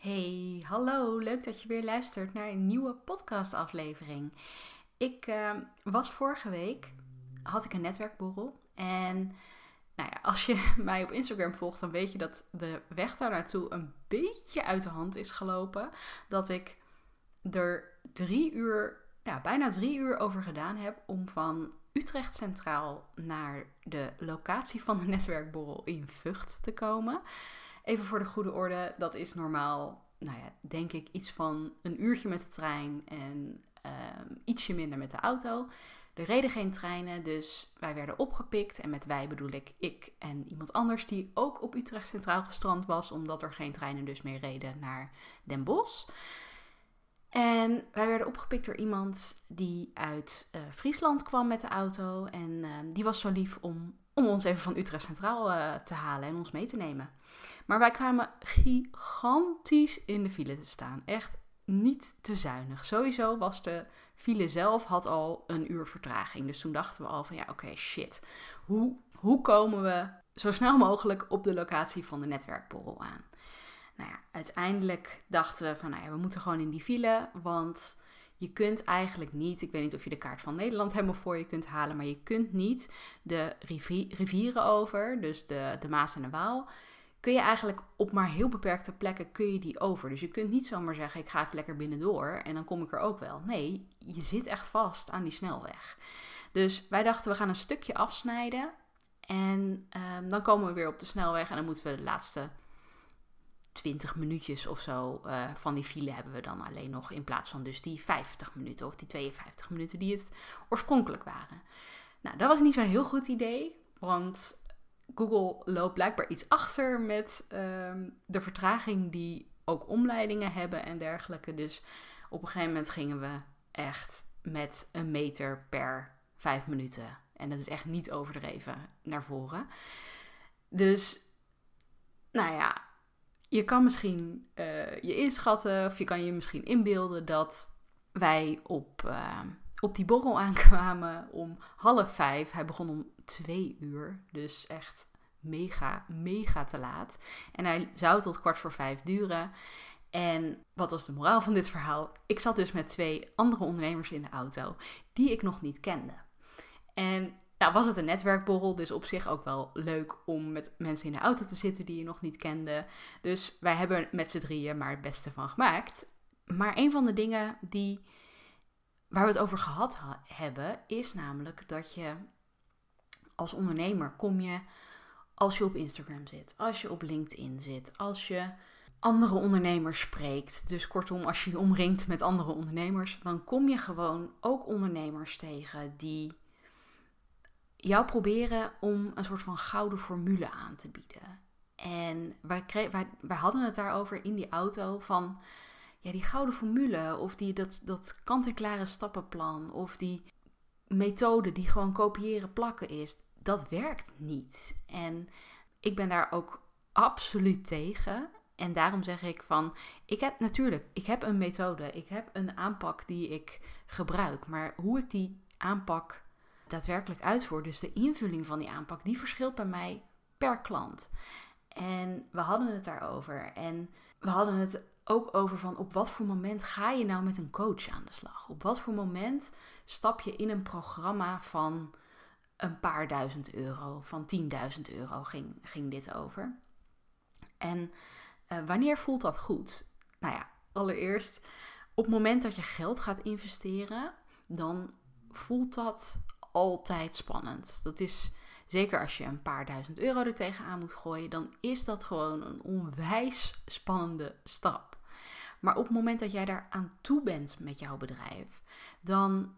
Hey, hallo, leuk dat je weer luistert naar een nieuwe podcastaflevering. Ik uh, was vorige week, had ik een netwerkborrel en nou ja, als je mij op Instagram volgt, dan weet je dat de weg daar naartoe een beetje uit de hand is gelopen. Dat ik er drie uur, ja, bijna drie uur over gedaan heb om van Utrecht Centraal naar de locatie van de netwerkborrel in Vught te komen. Even voor de goede orde, dat is normaal, nou ja, denk ik iets van een uurtje met de trein en uh, ietsje minder met de auto. Er reden geen treinen, dus wij werden opgepikt. En met wij bedoel ik ik en iemand anders die ook op Utrecht Centraal gestrand was, omdat er geen treinen dus meer reden naar Den Bosch. En wij werden opgepikt door iemand die uit uh, Friesland kwam met de auto. En uh, die was zo lief om, om ons even van Utrecht Centraal uh, te halen en ons mee te nemen. Maar wij kwamen gigantisch in de file te staan. Echt niet te zuinig. Sowieso was de file zelf had al een uur vertraging. Dus toen dachten we al van ja, oké, shit. Hoe, hoe komen we zo snel mogelijk op de locatie van de netwerkborrel aan? Nou ja, uiteindelijk dachten we van nou ja, we moeten gewoon in die file, want je kunt eigenlijk niet, ik weet niet of je de kaart van Nederland helemaal voor je kunt halen, maar je kunt niet de rivieren over, dus de, de Maas en de Waal, kun je eigenlijk op maar heel beperkte plekken kun je die over. Dus je kunt niet zomaar zeggen ik ga even lekker binnendoor en dan kom ik er ook wel. Nee, je zit echt vast aan die snelweg. Dus wij dachten we gaan een stukje afsnijden en um, dan komen we weer op de snelweg en dan moeten we de laatste 20 minuutjes of zo uh, van die file hebben we dan alleen nog. In plaats van dus die 50 minuten of die 52 minuten die het oorspronkelijk waren. Nou, dat was niet zo'n heel goed idee. Want Google loopt blijkbaar iets achter met um, de vertraging die ook omleidingen hebben en dergelijke. Dus op een gegeven moment gingen we echt met een meter per vijf minuten. En dat is echt niet overdreven naar voren. Dus, nou ja, je kan misschien uh, je inschatten of je kan je misschien inbeelden dat wij op, uh, op die borrel aankwamen om half vijf. Hij begon om twee uur, dus echt mega, mega te laat. En hij zou tot kwart voor vijf duren. En wat was de moraal van dit verhaal? Ik zat dus met twee andere ondernemers in de auto die ik nog niet kende. En nou, was het een netwerkborrel, dus op zich ook wel leuk om met mensen in de auto te zitten die je nog niet kende. Dus wij hebben met z'n drieën maar het beste van gemaakt. Maar een van de dingen die, waar we het over gehad hebben, is namelijk dat je als ondernemer kom je, als je op Instagram zit, als je op LinkedIn zit, als je andere ondernemers spreekt. Dus kortom, als je je omringt met andere ondernemers, dan kom je gewoon ook ondernemers tegen die jou proberen om een soort van gouden formule aan te bieden. En wij, hadden het daarover in die auto van ja, die gouden formule of die, dat, dat kant-en-klare stappenplan of die methode die gewoon kopiëren plakken is, dat werkt niet. En ik ben daar ook absoluut tegen. En daarom zeg ik van, ik heb natuurlijk, ik heb een methode, ik heb een aanpak die ik gebruik, maar hoe ik die aanpak daadwerkelijk uitvoer, dus de invulling van die aanpak, die verschilt bij mij per klant. En we hadden het daarover. En we hadden het ook over van op wat voor moment ga je nou met een coach aan de slag? Op wat voor moment stap je in een programma van een paar duizend euro, van 10.000 euro ging, ging dit over. En uh, wanneer voelt dat goed? Nou ja, allereerst op het moment dat je geld gaat investeren, dan voelt dat altijd spannend. Dat is zeker als je een paar duizend euro er tegenaan moet gooien, dan is dat gewoon een onwijs spannende stap. Maar op het moment dat jij daar aan toe bent met jouw bedrijf, dan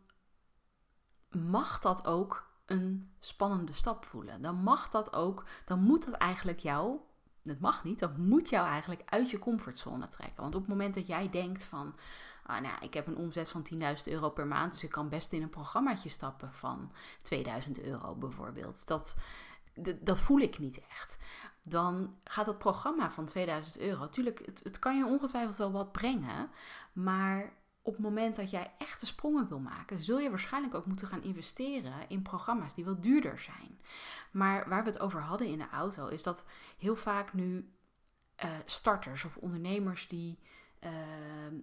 mag dat ook een spannende stap voelen. Dan mag dat ook, dan moet dat eigenlijk jou, dat mag niet, dat moet jou eigenlijk uit je comfortzone trekken. Want op het moment dat jij denkt van, ah, nou, ik heb een omzet van 10.000 euro per maand, dus ik kan best in een programmaatje stappen van 2000 euro bijvoorbeeld. Dat, dat voel ik niet echt. Dan gaat dat programma van 2000 euro, natuurlijk, het, het kan je ongetwijfeld wel wat brengen, maar op het moment dat jij echte sprongen wil maken, zul je waarschijnlijk ook moeten gaan investeren in programma's die wat duurder zijn. Maar waar we het over hadden in de auto, is dat heel vaak nu eh, starters of ondernemers die uh,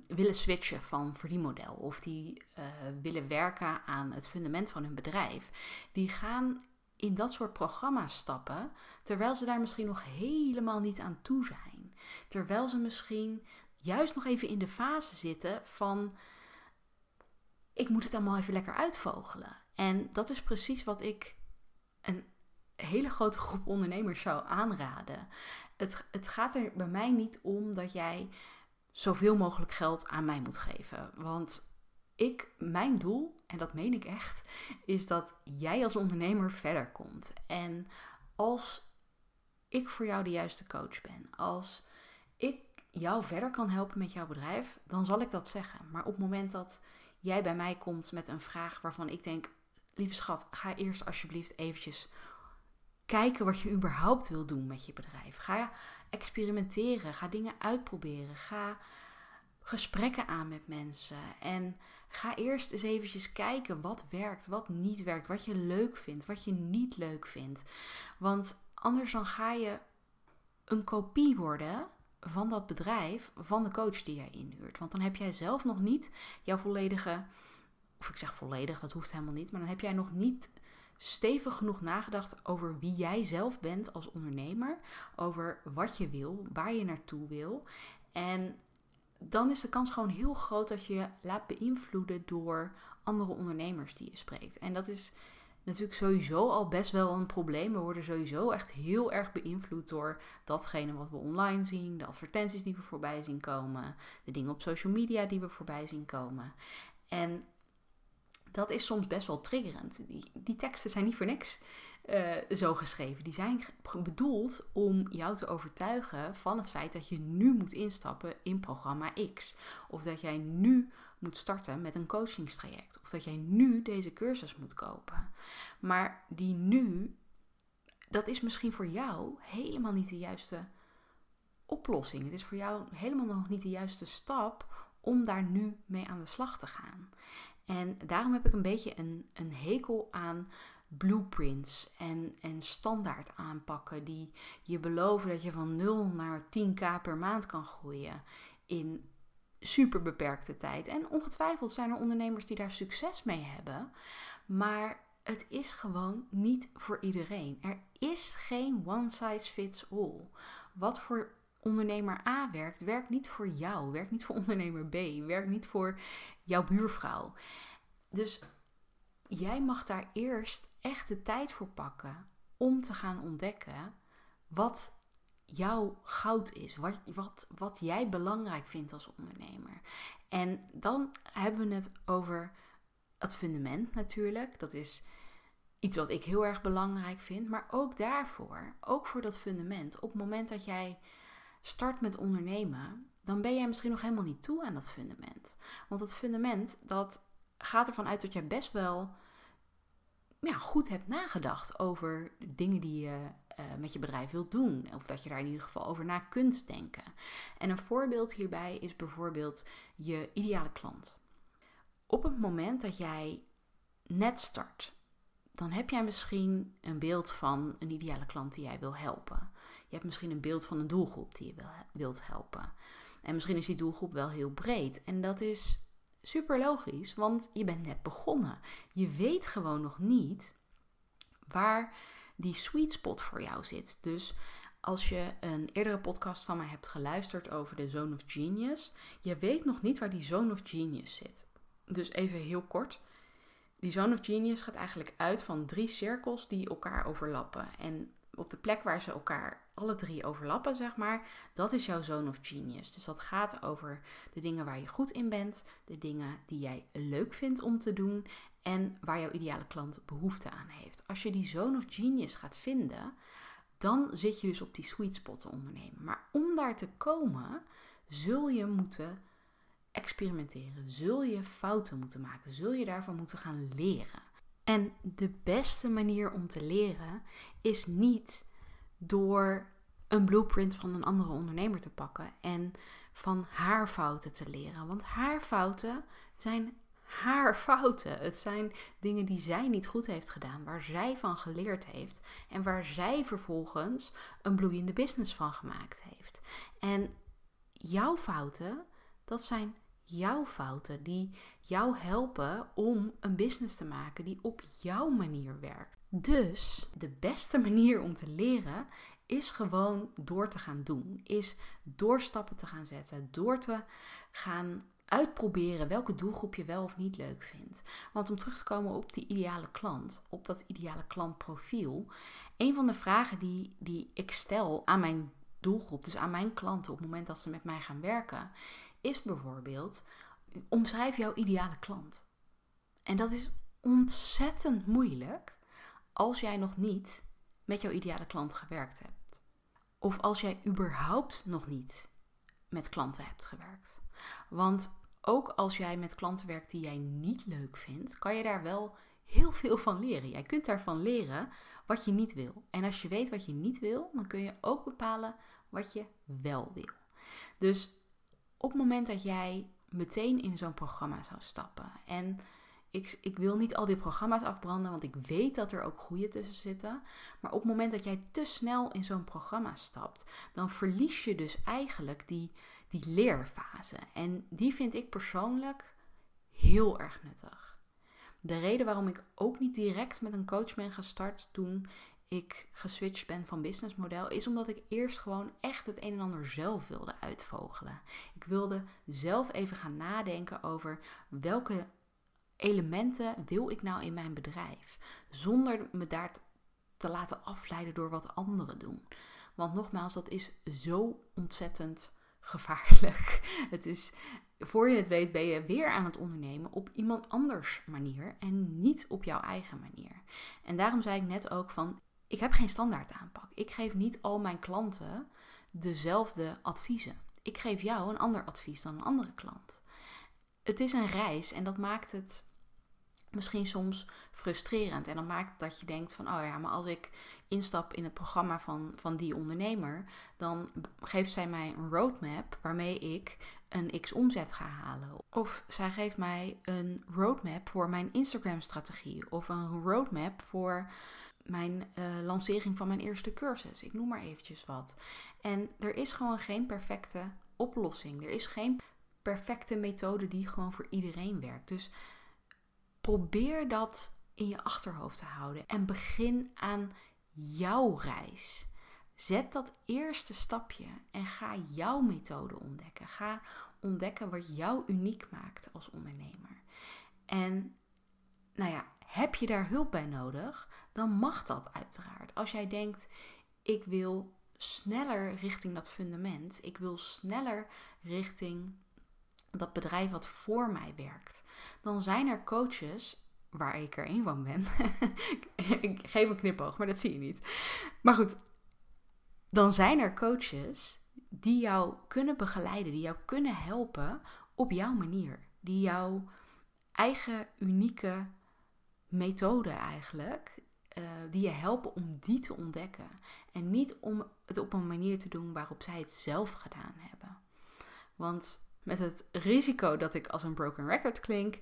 willen switchen van verdienmodel of die uh, willen werken aan het fundament van hun bedrijf, die gaan in dat soort programma's stappen terwijl ze daar misschien nog helemaal niet aan toe zijn. Terwijl ze misschien juist nog even in de fase zitten van ik moet het allemaal even lekker uitvogelen. En dat is precies wat ik een hele grote groep ondernemers zou aanraden. Het, het gaat er bij mij niet om dat jij zoveel mogelijk geld aan mij moet geven. Want ik, mijn doel, en dat meen ik echt, is dat jij als ondernemer verder komt. En als ik voor jou de juiste coach ben, als ik jou verder kan helpen met jouw bedrijf, dan zal ik dat zeggen. Maar op het moment dat jij bij mij komt met een vraag waarvan ik denk, lieve schat, ga eerst alsjeblieft eventjes kijken wat je überhaupt wil doen met je bedrijf. Ga experimenteren, ga dingen uitproberen, ga gesprekken aan met mensen en ga eerst eens eventjes kijken wat werkt, wat niet werkt, wat je leuk vindt, wat je niet leuk vindt. Want anders dan ga je een kopie worden van dat bedrijf, van de coach die jij inhuurt. Want dan heb jij zelf nog niet jouw volledige, of ik zeg volledig, dat hoeft helemaal niet, maar dan heb jij nog niet stevig genoeg nagedacht over wie jij zelf bent als ondernemer, over wat je wil, waar je naartoe wil. En dan is de kans gewoon heel groot dat je je laat beïnvloeden door andere ondernemers die je spreekt. En dat is natuurlijk sowieso al best wel een probleem. We worden sowieso echt heel erg beïnvloed door datgene wat we online zien, de advertenties die we voorbij zien komen, de dingen op social media die we voorbij zien komen. En dat is soms best wel triggerend. Die, die teksten zijn niet voor niks uh, zo geschreven. Die zijn bedoeld om jou te overtuigen van het feit dat je nu moet instappen in programma X. Of dat jij nu moet starten met een coachingstraject. Of dat jij nu deze cursus moet kopen. Maar die nu, dat is misschien voor jou helemaal niet de juiste oplossing. Het is voor jou helemaal nog niet de juiste stap om daar nu mee aan de slag te gaan. En daarom heb ik een beetje een, een hekel aan blueprints en, en standaard aanpakken die je beloven dat je van 0 naar 10k per maand kan groeien in super beperkte tijd. En ongetwijfeld zijn er ondernemers die daar succes mee hebben, maar het is gewoon niet voor iedereen. Er is geen one size fits all. Wat voor ondernemer A werkt, werkt niet voor jou, werkt niet voor ondernemer B, werkt niet voor jouw buurvrouw. Dus jij mag daar eerst echt de tijd voor pakken om te gaan ontdekken wat jouw goud is, wat, wat, wat jij belangrijk vindt als ondernemer. En dan hebben we het over het fundament natuurlijk. Dat is iets wat ik heel erg belangrijk vind, maar ook daarvoor, ook voor dat fundament. Op het moment dat jij start met ondernemen, dan ben jij misschien nog helemaal niet toe aan dat fundament. Want dat fundament, dat gaat ervan uit dat jij best wel ja, goed hebt nagedacht over dingen die je uh, met je bedrijf wilt doen. Of dat je daar in ieder geval over na kunt denken. En een voorbeeld hierbij is bijvoorbeeld je ideale klant. Op het moment dat jij net start, dan heb jij misschien een beeld van een ideale klant die jij wil helpen. Je hebt misschien een beeld van een doelgroep die je wil, wilt helpen. En misschien is die doelgroep wel heel breed. En dat is super logisch, want je bent net begonnen. Je weet gewoon nog niet waar die sweet spot voor jou zit. Dus als je een eerdere podcast van mij hebt geluisterd over de Zone of Genius, je weet nog niet waar die Zone of Genius zit. Dus even heel kort. Die Zone of Genius gaat eigenlijk uit van drie cirkels die elkaar overlappen. En op de plek waar ze elkaar alle drie overlappen, zeg maar, dat is jouw zone of genius. Dus dat gaat over de dingen waar je goed in bent, de dingen die jij leuk vindt om te doen en waar jouw ideale klant behoefte aan heeft. Als je die zone of genius gaat vinden, dan zit je dus op die sweet spot te ondernemen. Maar om daar te komen, zul je moeten experimenteren, zul je fouten moeten maken, zul je daarvan moeten gaan leren. En de beste manier om te leren is niet door een blueprint van een andere ondernemer te pakken en van haar fouten te leren. Want haar fouten zijn haar fouten. Het zijn dingen die zij niet goed heeft gedaan, waar zij van geleerd heeft en waar zij vervolgens een bloeiende business van gemaakt heeft. En jouw fouten, dat zijn jouw fouten die jou helpen om een business te maken die op jouw manier werkt. Dus de beste manier om te leren is gewoon door te gaan doen. Is door stappen te gaan zetten. Door te gaan uitproberen welke doelgroep je wel of niet leuk vindt. Want om terug te komen op die ideale klant, op dat ideale klantprofiel. Een van de vragen die, die ik stel aan mijn doelgroep, dus aan mijn klanten op het moment dat ze met mij gaan werken, is bijvoorbeeld: omschrijf jouw ideale klant. En dat is ontzettend moeilijk als jij nog niet met jouw ideale klant gewerkt hebt. Of als jij überhaupt nog niet met klanten hebt gewerkt. Want ook als jij met klanten werkt die jij niet leuk vindt, kan je daar wel heel veel van leren. Jij kunt daarvan leren wat je niet wil. En als je weet wat je niet wil, dan kun je ook bepalen wat je wel wil. Dus op het moment dat jij meteen in zo'n programma zou stappen en ik, ik wil niet al die programma's afbranden, want ik weet dat er ook goede tussen zitten. Maar op het moment dat jij te snel in zo'n programma stapt, dan verlies je dus eigenlijk die, die leerfase. En die vind ik persoonlijk heel erg nuttig. De reden waarom ik ook niet direct met een coach ben gestart toen ik geswitcht ben van businessmodel, is omdat ik eerst gewoon echt het een en ander zelf wilde uitvogelen. Ik wilde zelf even gaan nadenken over welke elementen wil ik nou in mijn bedrijf? Zonder me daar te laten afleiden door wat anderen doen. Want nogmaals, dat is zo ontzettend gevaarlijk. Het is, voor je het weet, ben je weer aan het ondernemen op iemand anders manier en niet op jouw eigen manier. En daarom zei ik net ook van, ik heb geen standaard aanpak. Ik geef niet al mijn klanten dezelfde adviezen. Ik geef jou een ander advies dan een andere klant. Het is een reis en dat maakt het misschien soms frustrerend. En dan maakt dat je denkt van, oh ja, maar als ik instap in het programma van, van die ondernemer, dan geeft zij mij een roadmap waarmee ik een x omzet ga halen. Of zij geeft mij een roadmap voor mijn Instagram strategie. Of een roadmap voor mijn uh, lancering van mijn eerste cursus. Ik noem maar eventjes wat. En er is gewoon geen perfecte oplossing. Er is geen perfecte methode die gewoon voor iedereen werkt. Dus probeer dat in je achterhoofd te houden en begin aan jouw reis. Zet dat eerste stapje en ga jouw methode ontdekken. Ga ontdekken wat jou uniek maakt als ondernemer. En nou ja, heb je daar hulp bij nodig, dan mag dat uiteraard. Als jij denkt, ik wil sneller richting dat fundament, ik wil sneller richting dat bedrijf wat voor mij werkt, dan zijn er coaches, waar ik er één van ben. ik geef een knipoog, maar dat zie je niet. Maar goed, dan zijn er coaches die jou kunnen begeleiden, die jou kunnen helpen op jouw manier. Die jouw eigen unieke methode eigenlijk, uh, die je helpen om die te ontdekken. En niet om het op een manier te doen waarop zij het zelf gedaan hebben. Want met het risico dat ik als een broken record klink.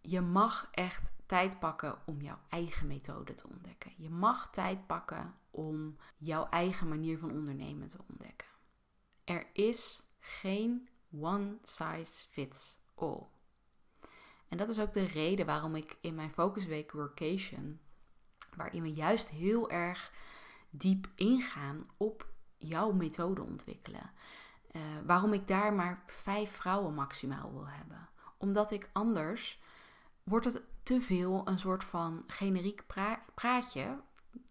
Je mag echt tijd pakken om jouw eigen methode te ontdekken. Je mag tijd pakken om jouw eigen manier van ondernemen te ontdekken. Er is geen one size fits all. En dat is ook de reden waarom ik in mijn Focusweek Workation, waarin we juist heel erg diep ingaan op jouw methode ontwikkelen. Uh, waarom ik daar maar vijf vrouwen maximaal wil hebben. Omdat ik anders wordt het te veel een soort van generiek praatje.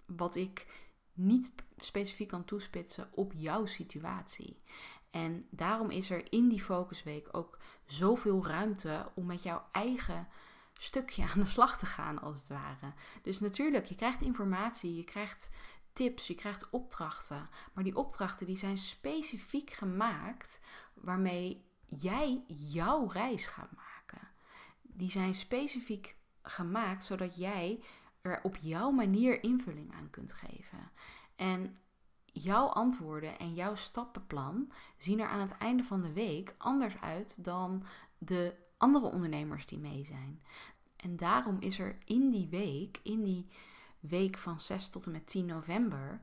Wat ik niet specifiek kan toespitsen op jouw situatie. En daarom is er in die focusweek ook zoveel ruimte om met jouw eigen stukje aan de slag te gaan, als het ware. Dus natuurlijk, je krijgt informatie, je krijgt tips, je krijgt opdrachten. Maar die opdrachten die zijn specifiek gemaakt waarmee jij jouw reis gaat maken. Die zijn specifiek gemaakt zodat jij er op jouw manier invulling aan kunt geven. En jouw antwoorden en jouw stappenplan zien er aan het einde van de week anders uit dan de andere ondernemers die mee zijn. En daarom is er in die week, in die week van 6 tot en met 10 november,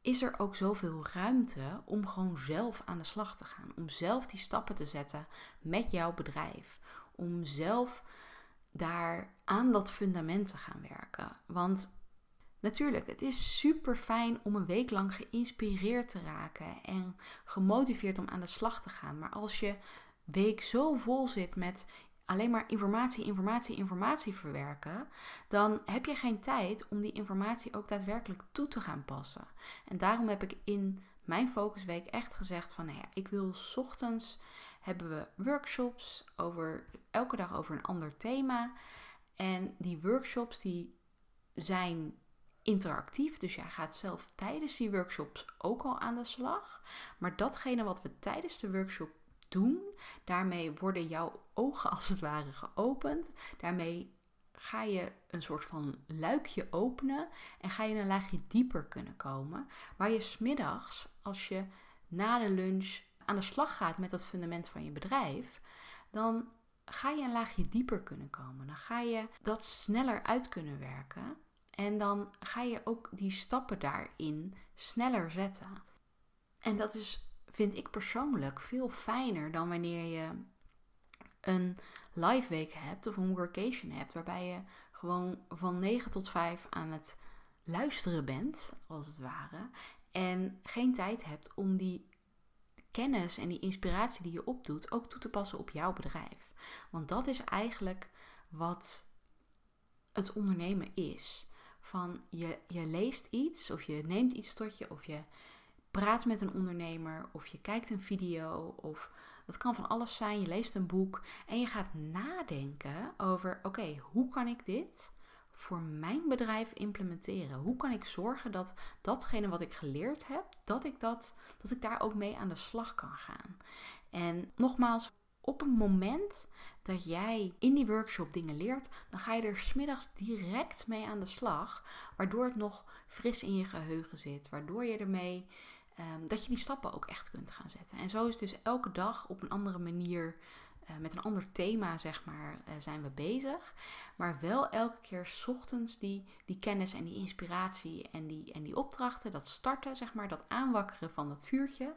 is er ook zoveel ruimte om gewoon zelf aan de slag te gaan. Om zelf die stappen te zetten met jouw bedrijf. Om zelf daar aan dat fundament te gaan werken. Want natuurlijk, het is super fijn om een week lang geïnspireerd te raken en gemotiveerd om aan de slag te gaan. Maar als je week zo vol zit met alleen maar informatie, informatie, informatie verwerken, dan heb je geen tijd om die informatie ook daadwerkelijk toe te gaan passen. En daarom heb ik in mijn focusweek echt gezegd van, nou ja, ik wil ochtends hebben we workshops over elke dag over een ander thema. En die workshops die zijn interactief, dus jij gaat zelf tijdens die workshops ook al aan de slag. Maar datgene wat we tijdens de workshop doen. Daarmee worden jouw ogen als het ware geopend. Daarmee ga je een soort van luikje openen en ga je een laagje dieper kunnen komen. Waar je smiddags, als je na de lunch aan de slag gaat met dat fundament van je bedrijf, dan ga je een laagje dieper kunnen komen. Dan ga je dat sneller uit kunnen werken. En dan ga je ook die stappen daarin sneller zetten. En dat is vind ik persoonlijk veel fijner dan wanneer je een live week hebt of een workation hebt, waarbij je gewoon van 9 tot 5 aan het luisteren bent, als het ware, en geen tijd hebt om die kennis en die inspiratie die je opdoet ook toe te passen op jouw bedrijf. Want dat is eigenlijk wat het ondernemen is. Van je, je leest iets of je neemt iets tot je of je praat met een ondernemer of je kijkt een video of dat kan van alles zijn. Je leest een boek en je gaat nadenken over: oké, hoe kan ik dit voor mijn bedrijf implementeren? Hoe kan ik zorgen dat datgene wat ik geleerd heb, dat ik, dat, dat ik daar ook mee aan de slag kan gaan? En nogmaals, op het moment dat jij in die workshop dingen leert, dan ga je er smiddags direct mee aan de slag, waardoor het nog fris in je geheugen zit, waardoor je ermee Ehm, dat je die stappen ook echt kunt gaan zetten. En zo is dus elke dag op een andere manier, uh, met een ander thema, zeg maar, uh, zijn we bezig. Maar wel elke keer s ochtends die, die kennis en die inspiratie en die, en die opdrachten, dat starten, zeg maar, dat aanwakkeren van dat vuurtje.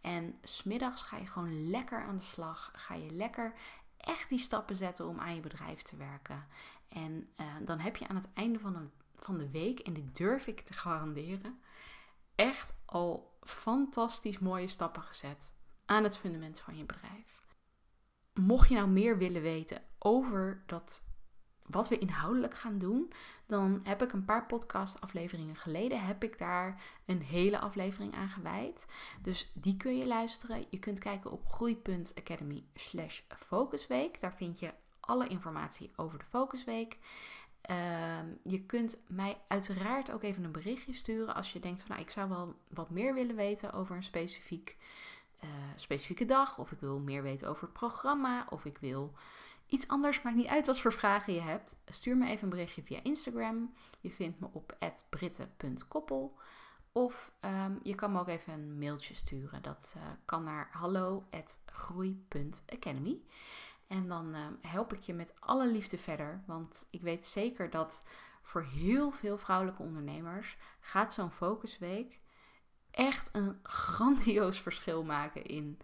En smiddags ga je gewoon lekker aan de slag. Ga je lekker echt die stappen zetten om aan je bedrijf te werken. En uh, dan heb je aan het einde van de, van de week, en dit durf ik te garanderen, echt al fantastisch mooie stappen gezet aan het fundament van je bedrijf. Mocht je nou meer willen weten over dat wat we inhoudelijk gaan doen, dan heb ik een paar podcast afleveringen geleden heb ik daar een hele aflevering aan gewijd. Dus die kun je luisteren. Je kunt kijken op groei.academy slash focusweek. Daar vind je alle informatie over de focusweek. Ehm, je kunt mij uiteraard ook even een berichtje sturen als je denkt van nou, ik zou wel wat meer willen weten over een specifiek, uh, specifieke dag. Of ik wil meer weten over het programma. Of ik wil iets anders. Maakt niet uit wat voor vragen je hebt. Stuur me even een berichtje via Instagram. Je vindt me op britten.koppel. Of um, je kan me ook even een mailtje sturen. Dat uh, kan naar hallo.groei.academy. En dan uh, help ik je met alle liefde verder. Want ik weet zeker dat voor heel veel vrouwelijke ondernemers gaat zo'n focusweek echt een grandioos verschil maken in,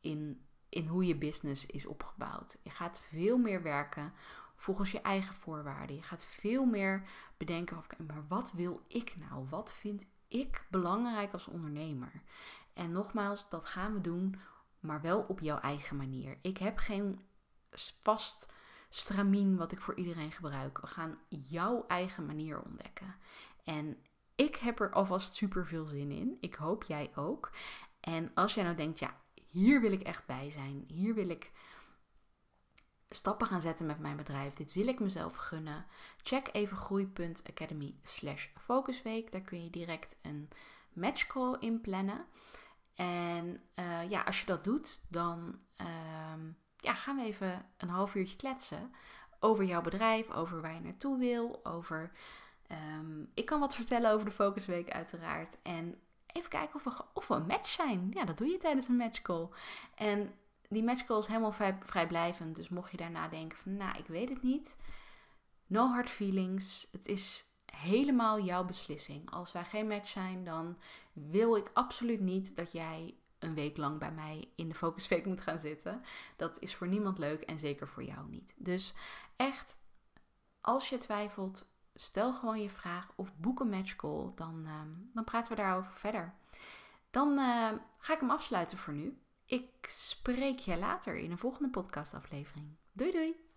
in, in hoe je business is opgebouwd. Je gaat veel meer werken volgens je eigen voorwaarden. Je gaat veel meer bedenken of, maar wat wil ik nou? Wat vind ik belangrijk als ondernemer? En nogmaals, dat gaan we doen, maar wel op jouw eigen manier. Ik heb geen vast stramien wat ik voor iedereen gebruik. We gaan jouw eigen manier ontdekken. En ik heb er alvast super veel zin in. Ik hoop jij ook. En als jij nou denkt, ja, hier wil ik echt bij zijn. Hier wil ik stappen gaan zetten met mijn bedrijf. Dit wil ik mezelf gunnen. Check even groei.academy slash focusweek. Daar kun je direct een matchcall in plannen. En uh, ja, als je dat doet, dan... Uh, ja, gaan we even een half uurtje kletsen over jouw bedrijf, over waar je naartoe wil, over... Ehm, ik kan wat vertellen over de Focusweek uiteraard. En even kijken of we, of we een match zijn. Ja, dat doe je tijdens een matchcall. En die matchcall is helemaal vrij, vrijblijvend. Dus mocht je daarna denken van, nou, ik weet het niet. No hard feelings. Het is helemaal jouw beslissing. Als wij geen match zijn, dan wil ik absoluut niet dat jij een week lang bij mij in de focusweek moet gaan zitten. Dat is voor niemand leuk en zeker voor jou niet. Dus echt, als je twijfelt, stel gewoon je vraag of boek een matchcall. Dan, ehm, dan praten we daarover verder. Dan uh, ga ik hem afsluiten voor nu. Ik spreek je later in een volgende podcastaflevering. Doei doei!